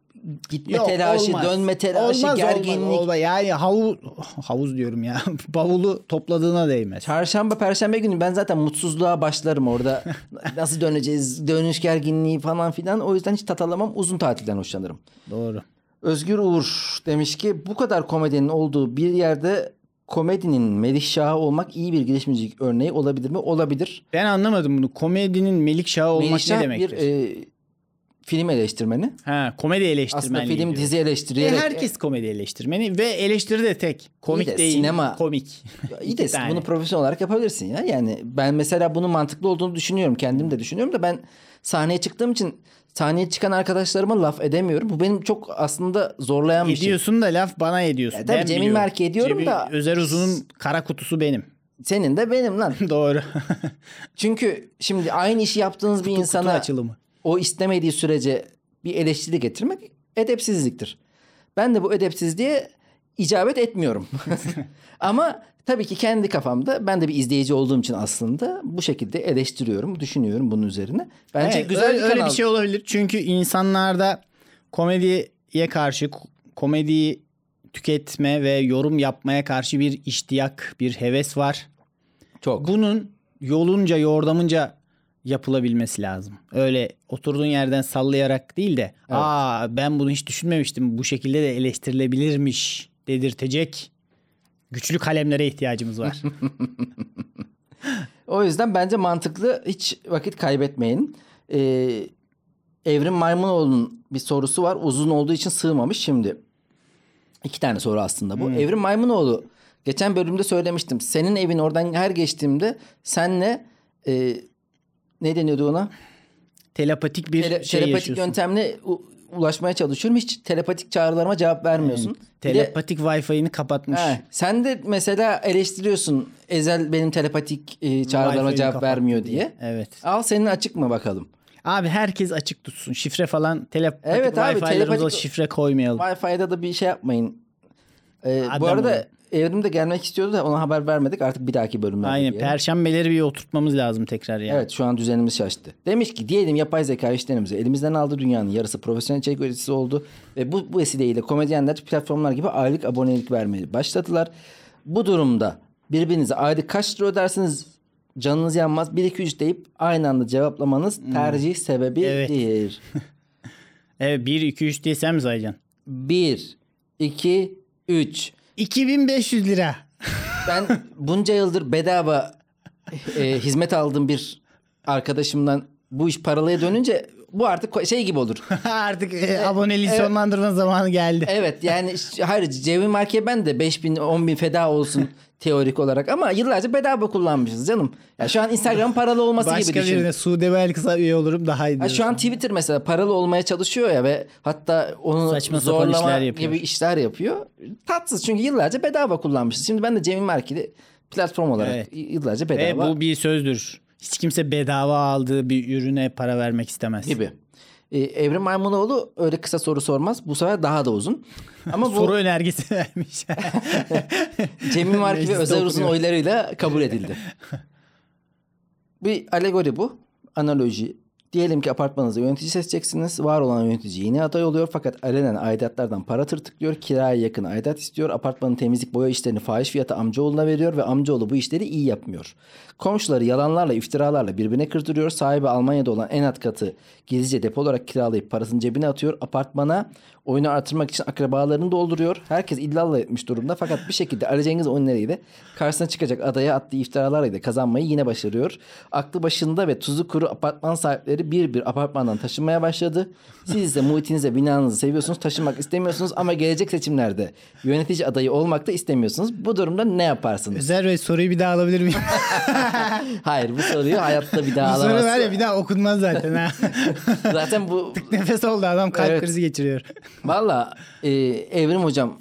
gitme Yok, telaşı, olmaz. dönme telaşı, Olmaz, gerginlik. Olmaz, olmaz. Yani havuz, havuz diyorum ya. (laughs) Bavulu topladığına değmez. Çarşamba, perşembe günü ben zaten mutsuzluğa başlarım orada. (laughs) Nasıl döneceğiz, dönüş gerginliği falan filan. O yüzden hiç tat alamam. Uzun tatilden hoşlanırım. Doğru. Özgür Uğur demiş ki bu kadar komedinin olduğu bir yerde komedinin Melih Şahı olmak iyi bir girişimcilik örneği olabilir mi? Olabilir. Ben anlamadım bunu. Komedinin Melik Şahı olmak Melih Şah ne demektir? bir e, film eleştirmeni. ha, komedi eleştirmenliği. Aslında film diyor. dizi E, eleştirerek. herkes komedi eleştirmeni ve eleştiri de tek. Komik İyi de değil. sinema- Komik. (laughs) İyi de tane. bunu profesyonel olarak yapabilirsin ya. Yani ben mesela bunun mantıklı olduğunu düşünüyorum. Kendim de düşünüyorum da ben sahneye çıktığım için sahneye çıkan arkadaşlarıma laf edemiyorum. Bu benim çok aslında zorlayan bir şey. Ediyorsun da laf bana ediyorsun. Ya tabii Ben Cemil. Merke ediyorum Cemil da- Özer Uzun'un kara kutusu benim. Senin de benim lan. (laughs) Doğru. (laughs) Çünkü şimdi aynı işi yaptığınız bir Kutu insana açılımı. O istemediği sürece bir eleştiri getirmek edepsizliktir. Ben de bu edepsizliğe icabet etmiyorum. (laughs) Ama tabii ki kendi kafamda ben de bir izleyici olduğum için aslında bu şekilde eleştiriyorum, düşünüyorum bunun üzerine. Bence Evet, güzel öyle, bir öyle bir şey olabilir. Çünkü insanlarda komediye karşı komediyi tüketme ve yorum yapmaya karşı bir iştiyak, bir heves var. Çok. Bunun yolunca, yordamınca yapılabilmesi lazım. Öyle oturduğun yerden sallayarak değil de aa ben bunu hiç düşünmemiştim. Bu şekilde de eleştirilebilirmiş dedirtecek güçlü kalemlere ihtiyacımız var. (laughs) O yüzden bence mantıklı hiç vakit kaybetmeyin. Ee, Evrim Maymunoğlu'nun bir sorusu var. Uzun olduğu için sığmamış şimdi. İki tane soru aslında bu. Evrim Maymunoğlu geçen bölümde söylemiştim. Senin evin oradan her geçtiğimde senle e, ne deniyordu ona? Telepatik bir Tele- şey telepatik yaşıyorsun. yöntemle u- ulaşmaya çalışıyorum. Hiç telepatik çağrılarıma cevap vermiyorsun. De- Telepatik Wi-Fi'ni kapatmış. He, sen de mesela eleştiriyorsun. Ezel benim telepatik e, çağrılarıma cevap vermiyor diye. diye. Evet. Al senin açık mı bakalım? Abi herkes açık tutsun. Şifre falan telepatik Evet Wi-Fi'larımıza telepatik- şifre koymayalım. Wi-Fi'de da bir şey yapmayın. Ee, bu arada. Evrim de gelmek istiyordu da ona haber vermedik. Artık bir dahaki bölümlerde Aynen. diyelim. Perşembeleri bir oturtmamız lazım tekrar ya. Evet şu an düzenimiz şaştı. Demiş ki diyelim yapay zeka işlerimizi elimizden aldı dünyanın yarısı profesyonel içerik üreticisi oldu. Ve bu, bu vesileyle komedyenler platformlar gibi aylık abonelik vermeye başladılar. Bu durumda birbirinize aylık kaç lira ödersiniz canınız yanmaz 1 2 3 deyip aynı anda cevaplamanız tercih sebebidir. Evet 1 2 3 diye sen mi sayacaksın? 1 2 3 2500 lira. Ben bunca yıldır bedava e, hizmet aldığım bir arkadaşımdan bu iş paralıya dönünce bu artık şey gibi olur. (laughs) Artık e, aboneliği sonlandırma zamanı geldi. Evet yani hayır Cevim Marke ben de 5 bin 10 bin feda olsun (laughs) teorik olarak ama yıllarca bedava kullanmışız canım. Ya şu an Instagram paralı olması gibi Başka düşün. birine Sude Belkıs'a üye olurum daha iyi. Ha, şu an Twitter mesela paralı olmaya çalışıyor ya ve hatta onu Saçma zorlama işler yapıyor. gibi işler yapıyor. Tatsız çünkü yıllarca bedava kullanmışız. Şimdi ben de Cemil Marke'de platform olarak Evet. yıllarca Ve bedava bu bir sözdür. Hiç kimse bedava aldığı bir ürüne para vermek istemez. gibi. Ee, Evrim Maymunoğlu öyle kısa soru sormaz. Bu sefer daha da uzun. Ama bu Soru önergesi (laughs) vermiş. (laughs) Cemil Marki ve Özer Uzun oylarıyla kabul edildi. bir alegori bu. Analoji. Diyelim ki apartmanınızda yönetici seçeceksiniz. Var olan yönetici yeni aday oluyor fakat alenen aidatlardan para tırtıklıyor. Kiraya yakın aidat istiyor. Apartmanın temizlik boya işlerini fahiş fiyata amcaoğluna veriyor ve amcaoğlu bu işleri iyi yapmıyor. Komşuları yalanlarla iftiralarla birbirine kırdırıyor. Sahibi Almanya'da olan en alt katı gizlice depo olarak kiralayıp parasını cebine atıyor. Apartmana oyunu artırmak için akrabalarını dolduruyor. Herkes illallah etmiş durumda fakat bir şekilde Cengiz oyunlarıyla karşısına çıkacak adaya attığı iftiralarla da kazanmayı yine başarıyor. Aklı başında ve tuzu kuru apartman sahipleri bir bir apartmandan taşınmaya başladı. Siz ise muhitinize binanızı seviyorsunuz taşınmak istemiyorsunuz ama gelecek seçimlerde yönetici adayı olmak da istemiyorsunuz. Bu durumda ne yaparsınız? Özer Bey soruyu bir daha alabilir miyim? (laughs) Hayır bu soruyu hayatta bir daha Bu soru var alamazsın. ya bir daha okunmaz zaten ha. (laughs) Zaten bu Nefes oldu adam kalp Evet. krizi geçiriyor. Valla e, Evrim Hocam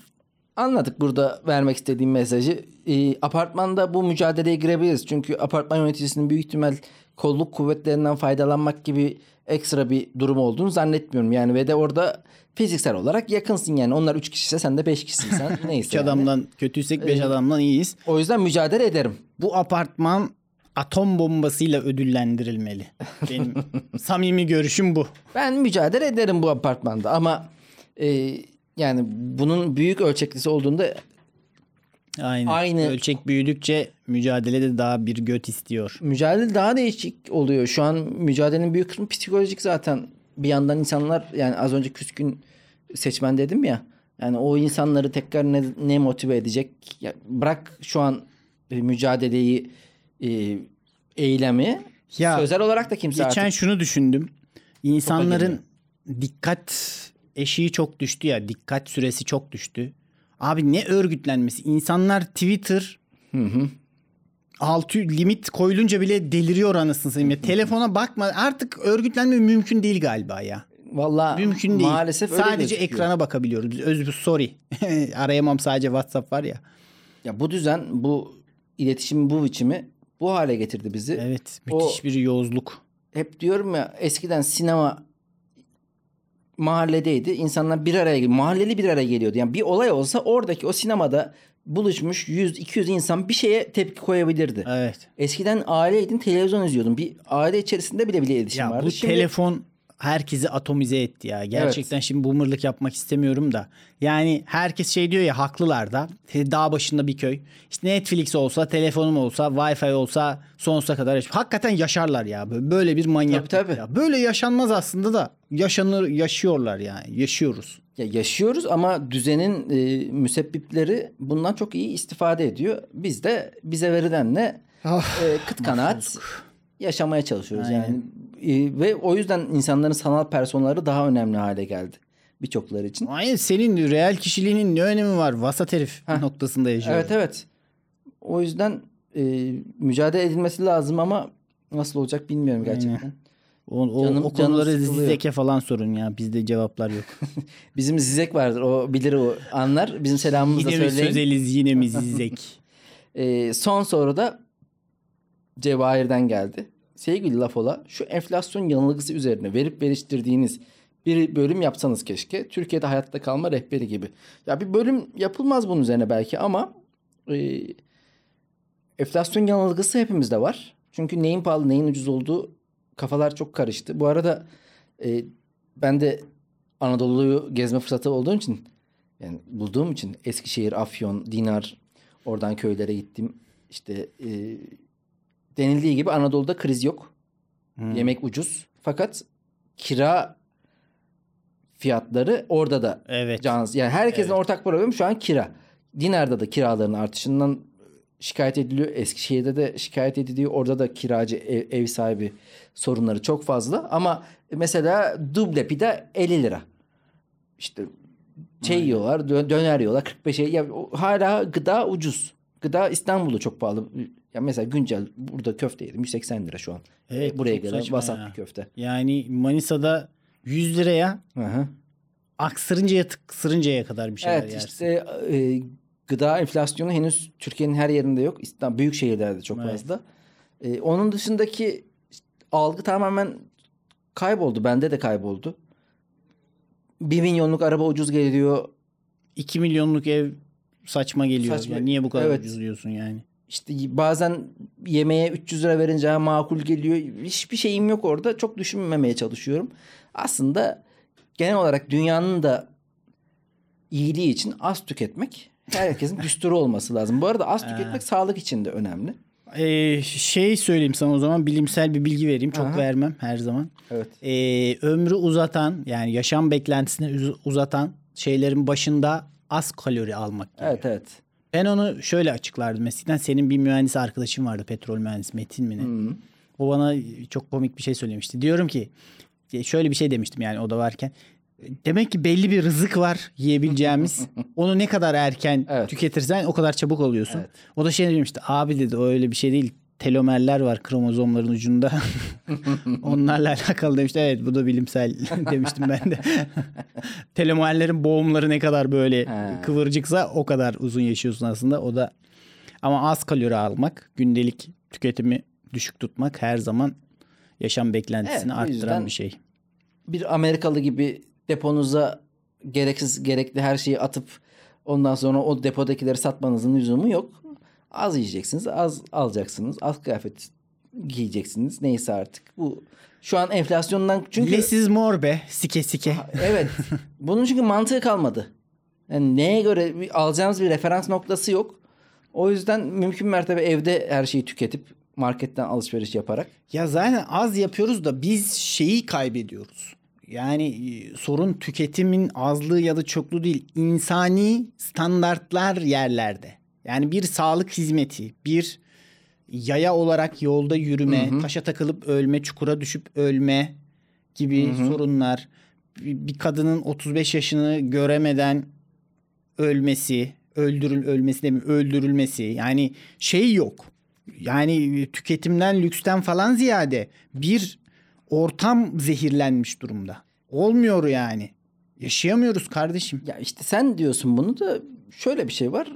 anladık burada vermek istediğim mesajı. E, apartmanda bu mücadeleye girebiliriz. Çünkü apartman yöneticisinin büyük ihtimal kolluk kuvvetlerinden faydalanmak gibi ekstra bir durum olduğunu zannetmiyorum. Yani ve de orada fiziksel olarak yakınsın yani. Onlar 3 kişiyse sen de 5 kişisin sen. (laughs) Neyse. Üç yani. adamdan kötüysek beş adamdan iyiyiz. O yüzden mücadele ederim. Bu apartman atom bombasıyla ödüllendirilmeli. Benim (laughs) samimi görüşüm bu. Ben mücadele ederim bu apartmanda ama e, yani bunun büyük ölçeklisi olduğunda Aynen. Aynı- Ölçek büyüdükçe mücadelede daha bir göt istiyor. mücadele daha değişik oluyor. Şu an mücadelenin büyük kısmı psikolojik zaten. Bir yandan insanlar yani az önce küskün seçmen dedim ya. Yani o insanları tekrar ne, ne motive edecek? Ya bırak şu an e, mücadeleyi e, eylemi. Ya, sözel olarak da kimse Geçen artık şunu düşündüm. İnsanların dikkat eşiği çok düştü ya. Dikkat süresi çok düştü. Abi ne örgütlenmesi. İnsanlar Twitter altı limit koyulunca bile deliriyor anasını satayım. ya. Telefona bakma. Artık örgütlenme mümkün değil galiba ya. valla Mümkün değil. maalesef öyle Sadece gözüküyor. ekrana bakabiliyoruz. Biz öz sorry. (laughs) Arayamam sadece WhatsApp var ya. Ya bu düzen, bu iletişim, bu biçimi bu hale getirdi bizi. Evet, O- müthiş bir yozluk. hep diyorum ya eskiden sinema mahalledeydi. İnsanlar bir araya mahalleli bir araya geliyordu. Yani bir olay olsa oradaki o sinemada buluşmuş 100-200 insan bir şeye tepki koyabilirdi. Evet. Eskiden aileydin televizyon izliyordun. Bir aile içerisinde bile bile iletişim Ya vardı. bu Şimdi telefon herkesi atomize etti ya. Gerçekten şimdi boomerlık yapmak istemiyorum da. Yani herkes şey diyor ya haklılar da. Dağ başında bir köy. İşte Netflix olsa, telefonum olsa, Wi-Fi olsa sonsuza kadar. yaş- Hakikaten yaşarlar ya. Böyle- Böyle bir manyak. Tabii, tabii. Ya böyle yaşanmaz aslında da. Yaşanır, yaşıyorlar yani. Yaşıyoruz. ya yaşıyoruz ama düzenin e, müsebbipleri bundan çok iyi istifade ediyor. Biz de bize verilenle Ah, e, kıt kanaat yaşamaya çalışıyoruz Aynen. yani. E, ve o yüzden insanların sanal personları daha önemli hale geldi birçokları için. Aynen senin reel kişiliğinin ne önemi var? Vasat herif Heh. noktasında yaşıyoruz. Evet evet. O yüzden e, mücadele edilmesi lazım ama nasıl olacak bilmiyorum gerçekten. O, o, Canım- o konuları. Zizek'e falan sorun ya. Bizde cevaplar yok. (laughs) Bizim Zizek vardır o bilir o anlar. Bizim selamımızı da yine mi söyleyin. sözeliz yine mi Zizek? (laughs) E, son soru da Cevahir'den geldi. Sevgili Lafola şu enflasyon yanılgısı üzerine verip veriştirdiğiniz bir bölüm yapsanız keşke. Türkiye'de hayatta kalma rehberi gibi. Ya bir bölüm yapılmaz bunun üzerine belki ama e, enflasyon yanılgısı hepimizde var. Çünkü neyin pahalı neyin ucuz olduğu kafalar çok karıştı. Bu arada e, ben de Anadolu'yu gezme fırsatı olduğum için yani bulduğum için Eskişehir, Afyon, Dinar oradan köylere gittim. İşte e, denildiği gibi Anadolu'da kriz yok. Yemek ucuz. Fakat kira fiyatları orada da Evet. Cansız. Yani herkesin ortak problemi şu an kira. Dinar'da da kiraların artışından şikayet ediliyor. Eskişehir'de de şikayet ediliyor. Orada da kiracı ev, ev sahibi sorunları çok fazla. Ama mesela duble pide 50 lira. İşte şey yiyorlar, dö- döner yiyorlar 45'e. Ya hala gıda ucuz. Gıda İstanbul'da çok pahalı. Ya mesela güncel burada köfte yedim 180 lira şu an. Evet, Buraya gelen vasat ya. bir köfte. Yani Manisa'da 100 liraya hı. aksırıncaya tıksırıncaya kadar bir şeyler Evet yersin. işte e, gıda enflasyonu henüz Türkiye'nin her yerinde yok. İstanbul büyük şehirlerde çok Evet. fazla. E, onun dışındaki algı tamamen kayboldu. Bende de kayboldu. Bir milyonluk araba ucuz geliyor. 2 milyonluk ev saçma geliyor. Saçma. Yani niye bu kadar Evet. ucuz diyorsun yani? İşte bazen yemeğe 300 lira verince ha, makul geliyor. Hiçbir şeyim yok orada. Çok düşünmemeye çalışıyorum. Aslında genel olarak dünyanın da iyiliği için az tüketmek herkesin (laughs) düsturu olması lazım. Bu arada az tüketmek sağlık için de önemli. Ee, şey söyleyeyim sana o zaman bilimsel bir bilgi vereyim. Çok Aha. vermem her zaman. Evet. Ee, ömrü uzatan yani yaşam beklentisini uz- uzatan şeylerin başında az kalori almak geliyor. Evet evet. Ben onu şöyle açıklardım. Eskiden senin bir mühendis arkadaşın vardı. Petrol mühendisi Metin mi ne? O bana çok komik bir şey söylemişti. Diyorum ki şöyle bir şey demiştim yani o da varken. Demek ki belli bir rızık var yiyebileceğimiz. (laughs) Onu ne kadar erken Evet. tüketirsen o kadar çabuk oluyorsun. Evet. O da şey demişti. Abi dedi o öyle bir şey değil. Telomerler var kromozomların ucunda. (laughs) Onlarla alakalı demişti. Evet bu da bilimsel (laughs) demiştim ben de. (laughs) Telomerlerin boğumları ne kadar böyle Ha. kıvırcıksa o kadar uzun yaşıyorsun aslında. O da ama az kalori almak, gündelik tüketimi düşük tutmak her zaman yaşam beklentisini Evet, arttıran bir şey. Bir Amerikalı gibi deponuza gereksiz gerekli her şeyi atıp ondan sonra o depodakileri satmanızın lüzumu yok. Az yiyeceksiniz, az alacaksınız. Az kıyafet giyeceksiniz. Neyse artık. Bu şu an enflasyondan çünkü Less is more be. Sike sike. evet. (laughs) Bunun çünkü mantığı kalmadı. Yani neye göre alacağımız bir referans noktası yok. O yüzden mümkün mertebe evde her şeyi tüketip marketten alışveriş yaparak. Ya zaten az yapıyoruz da biz şeyi kaybediyoruz. Yani e, sorun tüketimin azlığı ya da çokluğu değil. insani standartlar yerlerde. Yani bir sağlık hizmeti, bir yaya olarak yolda yürüme, taşa takılıp ölme, çukura düşüp ölme gibi sorunlar. Bir kadının 35 yaşını göremeden ölmesi, öldürül ölmesi de mi öldürülmesi. Yani şey yok. Yani tüketimden, lüksten falan ziyade bir ortam zehirlenmiş durumda. Olmuyor yani. Yaşayamıyoruz kardeşim. Ya işte sen diyorsun bunu da şöyle bir şey var.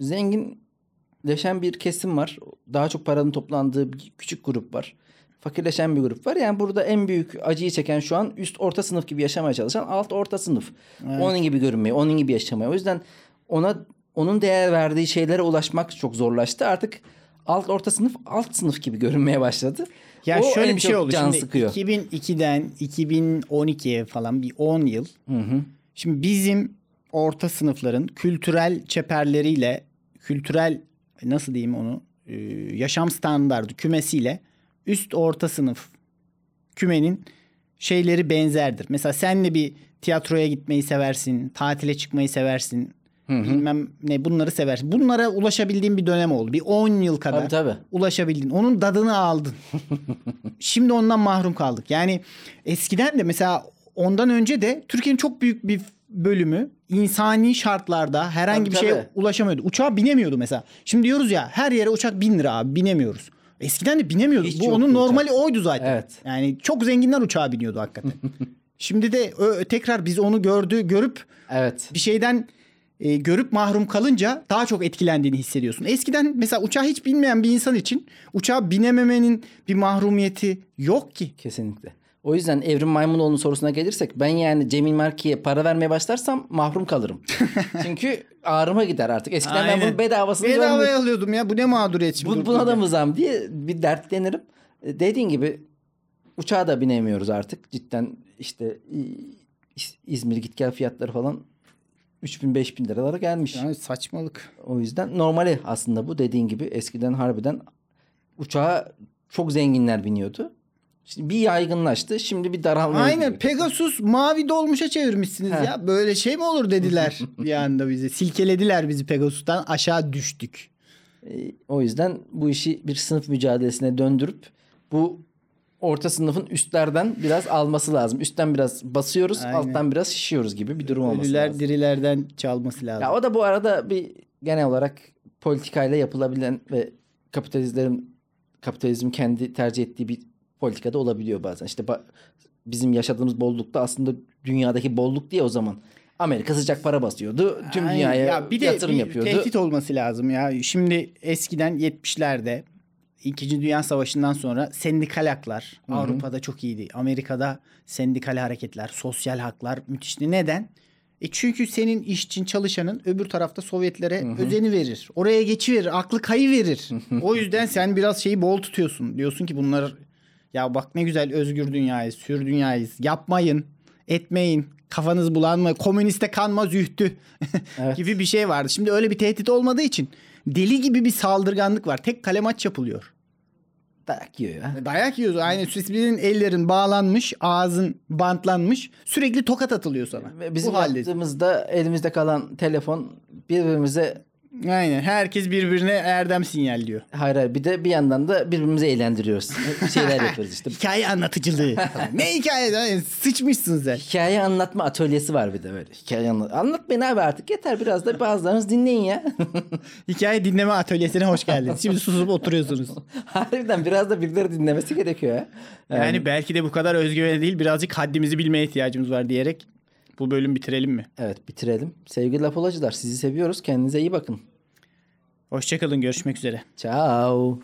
Zenginleşen bir kesim var. Daha çok paranın toplandığı bir küçük grup var. Fakirleşen bir grup var. Yani burada en büyük acıyı çeken şu an üst orta sınıf gibi yaşamaya çalışan alt orta sınıf. Onun gibi görünmeyi, onun gibi yaşamaya. O yüzden ona onun değer verdiği şeylere ulaşmak çok zorlaştı. Artık alt orta sınıf alt sınıf gibi görünmeye başladı. Ya O şöyle bir şey oldu. Can Şimdi sıkıyor. 2002'den 2012'ye falan bir 10 yıl. Şimdi bizim orta sınıfların kültürel çeperleriyle kültürel nasıl diyeyim onu e, yaşam standardı kümesiyle üst orta sınıf kümenin şeyleri benzerdir. Mesela senle bir tiyatroya gitmeyi seversin, tatile çıkmayı seversin. Bilmem ne bunları seversin. Bunlara ulaşabildiğin bir dönem oldu. Bir 10 yıl kadar Tabii tabii. ulaşabildin. Onun dadını aldın. (laughs) Şimdi ondan mahrum kaldık. Yani eskiden de mesela ondan önce de Türkiye'nin çok büyük bir bölümü insani şartlarda herhangi Tabii, bir şeye tabii. ulaşamıyordu. Uçağa binemiyordu mesela. Şimdi diyoruz ya her yere uçak bin lira abi binemiyoruz. Eskiden de binemiyorduk. Hiç Bu onun uçak. normali oydu zaten. Evet. Yani çok zenginler uçağa biniyordu hakikaten. (laughs) Şimdi de ö- tekrar biz onu gördü görüp Evet. bir şeyden e, görüp mahrum kalınca daha çok etkilendiğini hissediyorsun. Eskiden mesela uçağa hiç binmeyen bir insan için uçağa binememenin bir mahrumiyeti yok ki. Kesinlikle. O yüzden Evrim Maymunoğlu'nun sorusuna gelirsek ben yani Cemil Marki'ye para vermeye başlarsam mahrum kalırım. (laughs) Çünkü ağrıma gider artık. Eskiden ben bunun bedavasını. Bedavaya alıyordum ya. Bu ne mağduriyet şimdi. Bu, buna da mı zam diye bir dertlenirim. E, Dediğin gibi uçağa da binemiyoruz artık. Cidden işte İzmir git gel fiyatları falan 3000 5000 liralara gelmiş. Yani saçmalık. O yüzden normali aslında bu dediğin gibi eskiden harbiden uçağa çok zenginler biniyordu. Şimdi bir yaygınlaştı. Şimdi bir daralmaya Aynen gidiyor. Pegasus mavi dolmuşa çevirmişsiniz Heh. ya. Böyle şey mi olur dediler (laughs) bir anda bize. Silkelediler bizi Pegasus'tan aşağı düştük. E, O yüzden bu işi bir sınıf mücadelesine döndürüp bu orta sınıfın üstlerden biraz alması lazım. Üstten biraz basıyoruz, Aynen. alttan biraz şişiyoruz gibi bir durum olması Ölüler lazım. dirilerden çalması lazım. Ya o da bu arada bir genel olarak politikayla yapılabilen ve kapitalistlerin kapitalizm kendi tercih ettiği bir politikada olabiliyor bazen. İşte ba- bizim yaşadığımız bollukta aslında dünyadaki bolluk diye o zaman Amerika sıcak para basıyordu. Tüm Aynen. dünyaya ya bir de yatırım bir yapıyordu. tehdit olması lazım ya. Şimdi eskiden 70'lerde İkinci Dünya Savaşı'ndan sonra sendikal haklar Avrupa'da çok iyiydi. Amerika'da sendikal hareketler, sosyal haklar müthişti. Neden? E çünkü senin işçin çalışanın öbür tarafta Sovyetlere özeni verir. Oraya geçiverir, aklı kayı verir. (laughs) o yüzden sen biraz şeyi bol tutuyorsun. Diyorsun ki bunlar ya bak ne güzel özgür dünyayız, hür dünyayız. Yapmayın, etmeyin. Kafanız bulanma, komüniste kanma zühtü (laughs) Evet. gibi bir şey vardı. Şimdi öyle bir tehdit olmadığı için deli gibi bir saldırganlık var. Tek kale maç yapılıyor. Dayak yiyor ya. Dayak yiyoruz. Aynı sürekli ellerin bağlanmış, ağzın bantlanmış. Sürekli tokat atılıyor sana. Bizim Bu halde. yaptığımızda elimizde kalan telefon birbirimize Aynen. Herkes birbirine erdem sinyalliyor. hayır hayır bir de bir yandan da birbirimizi eğlendiriyoruz. Bir şeyler yapıyoruz işte. Hikaye anlatıcılığı. (laughs) ne hikaye? lan? Sıçmışsın sen. Hikaye anlatma atölyesi var bir de böyle. Hikaye anlat. Anlatmayın abi artık yeter biraz da bazılarınız dinleyin ya. (laughs) Hikaye dinleme atölyesine hoş geldiniz. Şimdi susup oturuyorsunuz. (laughs) Harbiden biraz da birileri dinlemesi gerekiyor ya. Yani belki de bu kadar özgüvene değil birazcık haddimizi bilmeye ihtiyacımız var diyerek bu bölüm bitirelim mi? Evet bitirelim. Sevgili lapolacılar sizi seviyoruz. Kendinize iyi bakın. Hoşçakalın görüşmek üzere. Ciao.